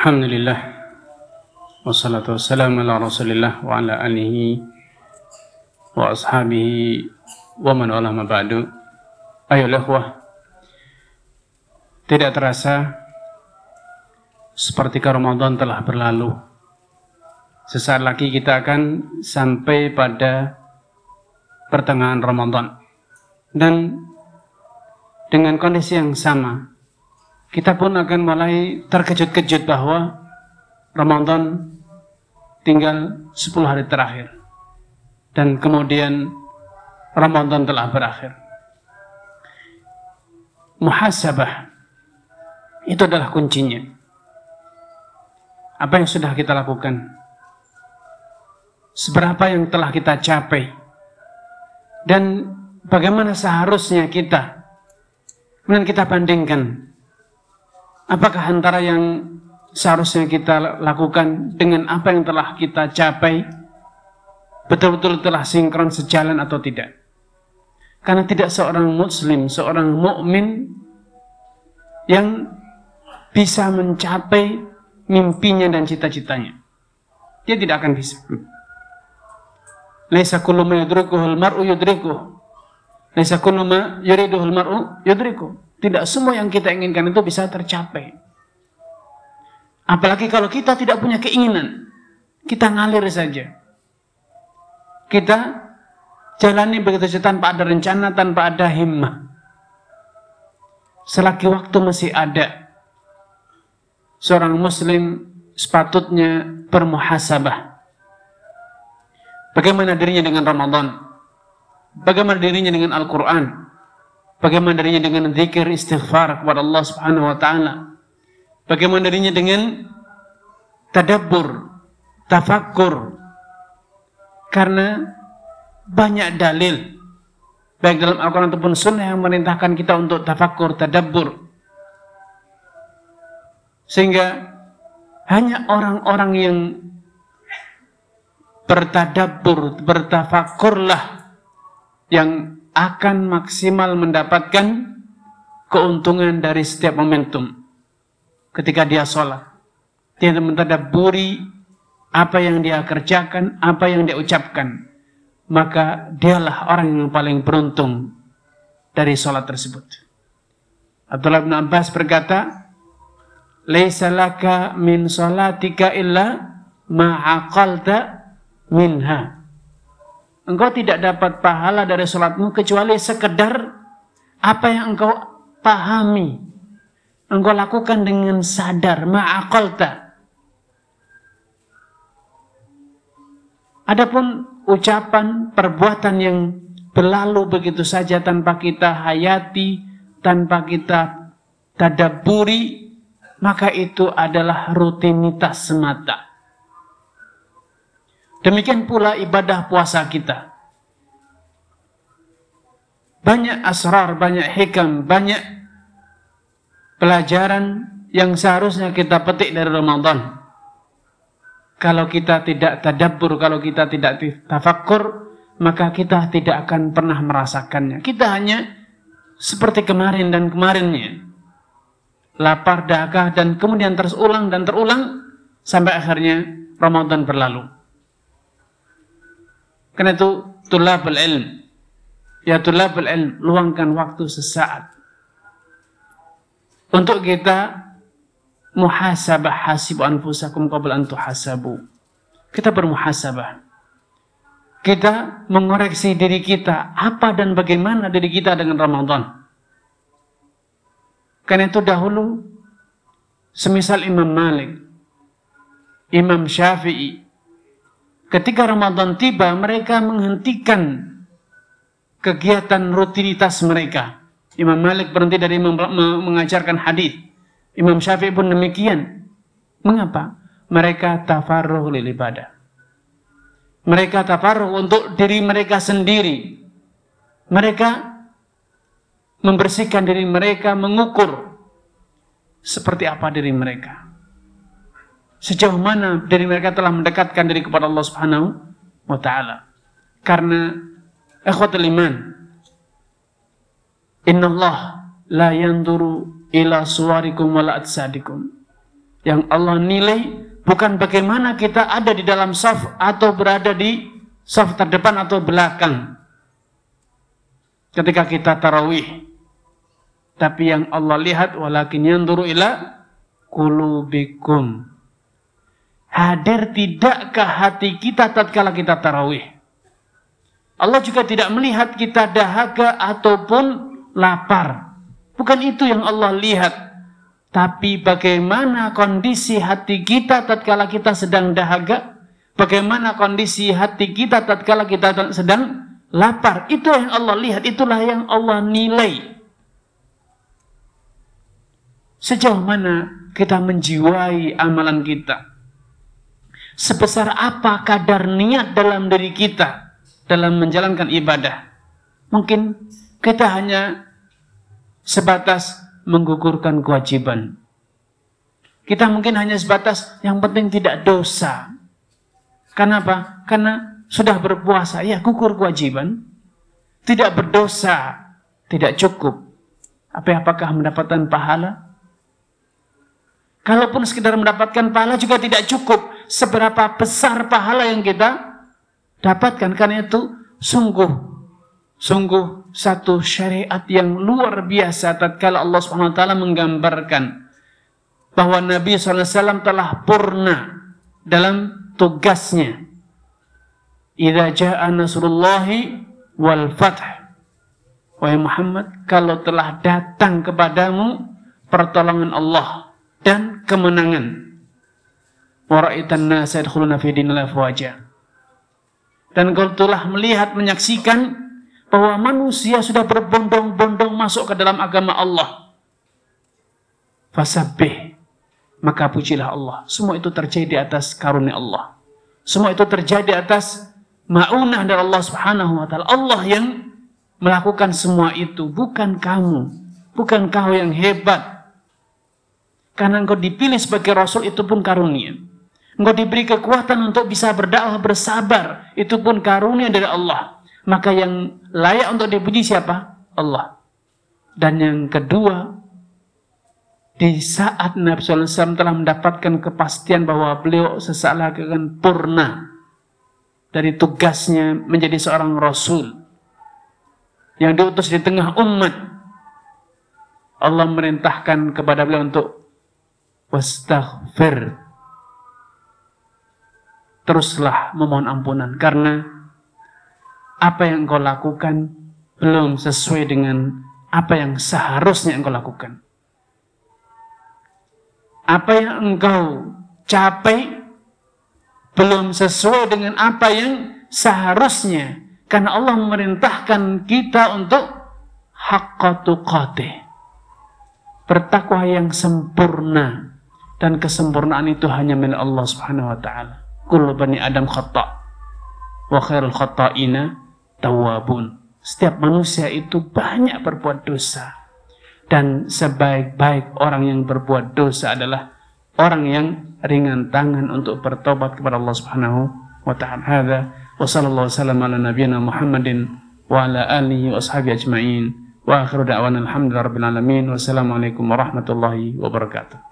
Alhamdulillah. Wassalatu wassalamu ala rasulillah Wa ala alihi Wa ashabihi Wa man wala ma ba'du. Ayo ikhwah Tidak terasa Seperti Ramadan telah berlalu. Sesaat lagi kita akan Sampai pada Pertengahan Ramadan. Dan Dengan kondisi yang sama kita pun akan mulai terkejut-kejut bahwa Ramadan tinggal 10 hari terakhir. Dan kemudian Ramadan telah berakhir. Muhasabah itu adalah kuncinya. Apa yang sudah kita lakukan? Seberapa yang telah kita capai? Dan bagaimana seharusnya kita? Kemudian kita bandingkan Apakah antara yang seharusnya kita lakukan dengan apa yang telah kita capai betul-betul telah sinkron sejalan atau tidak? Karena tidak seorang muslim, seorang mukmin yang bisa mencapai mimpinya dan cita-citanya. Dia tidak akan bisa. Laisa kullu ma mar'u yudrikuh. Laisa kullu ma mar'u. Tidak semua yang kita inginkan itu bisa tercapai. Apalagi kalau kita tidak punya keinginan. Kita ngalir saja. Kita jalani begitu saja tanpa ada rencana, tanpa ada himmah. Selagi waktu masih ada, seorang muslim sepatutnya bermuhasabah. Bagaimana dirinya dengan Ramadan? Bagaimana dirinya dengan Al-Quran? Bagaimana darinya dengan zikir istighfar kepada Allah Subhanahu wa taala? Bagaimana darinya dengan tadabbur, tafakkur? Karena banyak dalil baik dalam Al-Quran ataupun Sunnah yang merintahkan kita untuk tafakkur, tadabbur. Sehingga hanya orang-orang yang bertadabbur, bertafakkurlah yang akan maksimal mendapatkan keuntungan dari setiap momentum. Ketika dia sholat, dia mentadaburi apa yang dia kerjakan, apa yang dia ucapkan. Maka dialah orang yang paling beruntung dari sholat tersebut. Abdullah bin Abbas berkata, Laisa laka min sholatika illa ma'aqalta minha engkau tidak dapat pahala dari sholatmu kecuali sekedar apa yang engkau pahami. Engkau lakukan dengan sadar, ma'akalta. Adapun ucapan, perbuatan yang berlalu begitu saja tanpa kita hayati, tanpa kita tadaburi, maka itu adalah rutinitas semata. Demikian pula ibadah puasa kita. Banyak asrar, banyak hikam, banyak pelajaran yang seharusnya kita petik dari Ramadan. Kalau kita tidak tadabbur, kalau kita tidak tafakkur, maka kita tidak akan pernah merasakannya. Kita hanya seperti kemarin dan kemarinnya. Lapar, dahaga, dan kemudian terus ulang dan terulang sampai akhirnya Ramadan berlalu. Karena itu tulabul ilm. Ya tulabul ilm, luangkan waktu sesaat. Untuk kita muhasabah hasibu anfusakum qabla an tuhasabu. Kita bermuhasabah. Kita mengoreksi diri kita, apa dan bagaimana diri kita dengan Ramadan. Karena itu dahulu, semisal Imam Malik, Imam Syafi'i, ketika Ramadan tiba mereka menghentikan kegiatan rutinitas mereka. Imam Malik berhenti dari mengajarkan hadis. Imam Syafi'i pun demikian. Mengapa? Mereka tafarruh lil ibadah. Mereka tafarruh untuk diri mereka sendiri. Mereka membersihkan diri mereka, mengukur seperti apa diri mereka. Sejauh mana diri mereka telah mendekatkan diri kepada Allah Subhanahu wa taala. Karena ikhwatul iman Inna Allah la yanduru ila suwarikum wa la atsadikum. Yang Allah nilai bukan bagaimana kita ada di dalam saf atau berada di saf terdepan atau belakang. Ketika kita tarawih. Tapi yang Allah lihat walakin yanzuru ila qulubikum. Hadir tidakkah hati kita tatkala kita tarawih? Allah juga tidak melihat kita dahaga ataupun lapar. Bukan itu yang Allah lihat. Tapi bagaimana kondisi hati kita tatkala kita sedang dahaga? Bagaimana kondisi hati kita tatkala kita sedang lapar? Itu yang Allah lihat, itulah yang Allah nilai. Sejauh mana kita menjiwai amalan kita? Sebesar apa kadar niat dalam diri kita dalam menjalankan ibadah? Mungkin kita hanya sebatas menggugurkan kewajiban. Kita mungkin hanya sebatas yang penting tidak dosa. Kenapa? Karena sudah berpuasa, ya gugur kewajiban. Tidak berdosa, tidak cukup. Apa apakah mendapatkan pahala? Kalaupun sekedar mendapatkan pahala juga tidak cukup. Seberapa besar pahala yang kita dapatkan. Karena itu sungguh Sungguh satu syariat yang luar biasa tatkala Allah Subhanahu wa taala menggambarkan bahwa Nabi SAW telah purna dalam tugasnya. Idza jaa nasrullahi wal fath. Wahai Muhammad, kalau telah datang kepadamu pertolongan Allah dan kemenangan. Waraitan nasa yadkhuluna fi dinil Dan kalau telah melihat menyaksikan bahwa manusia sudah berbondong-bondong masuk ke dalam agama Allah. Fasabih. Maka pujilah Allah. Semua itu terjadi di atas karunia Allah. Semua itu terjadi atas ma'unah dari Allah subhanahu wa ta'ala. Allah yang melakukan semua itu. Bukan kamu. Bukan kau yang hebat. Karena engkau dipilih sebagai Rasul itu pun karunia. Engkau diberi kekuatan untuk bisa berdakwah bersabar. Itu pun karunia dari Allah maka yang layak untuk dipuji siapa? Allah. Dan yang kedua, di saat Nabi SAW telah mendapatkan kepastian bahwa beliau sesaat akan purna dari tugasnya menjadi seorang Rasul yang diutus di tengah umat. Allah merintahkan kepada beliau untuk wastaghfir. Teruslah memohon ampunan karena apa yang engkau lakukan belum sesuai dengan apa yang seharusnya engkau lakukan. Apa yang engkau capai belum sesuai dengan apa yang seharusnya. Karena Allah memerintahkan kita untuk haqqatuqatih. Bertakwa yang sempurna. Dan kesempurnaan itu hanya milik Allah subhanahu wa ta'ala. Kullu bani Adam khata' wa khairul khata'ina tawabun. Setiap manusia itu banyak berbuat dosa. Dan sebaik-baik orang yang berbuat dosa adalah orang yang ringan tangan untuk bertobat kepada Allah Subhanahu wa taala. Hadza wa sallallahu wasallam ala nabiyyina Muhammadin wa ala alihi wa ashabihi ajma'in. Wa akhiru da'wana alhamdulillahi rabbil alamin. Wassalamualaikum warahmatullahi wabarakatuh.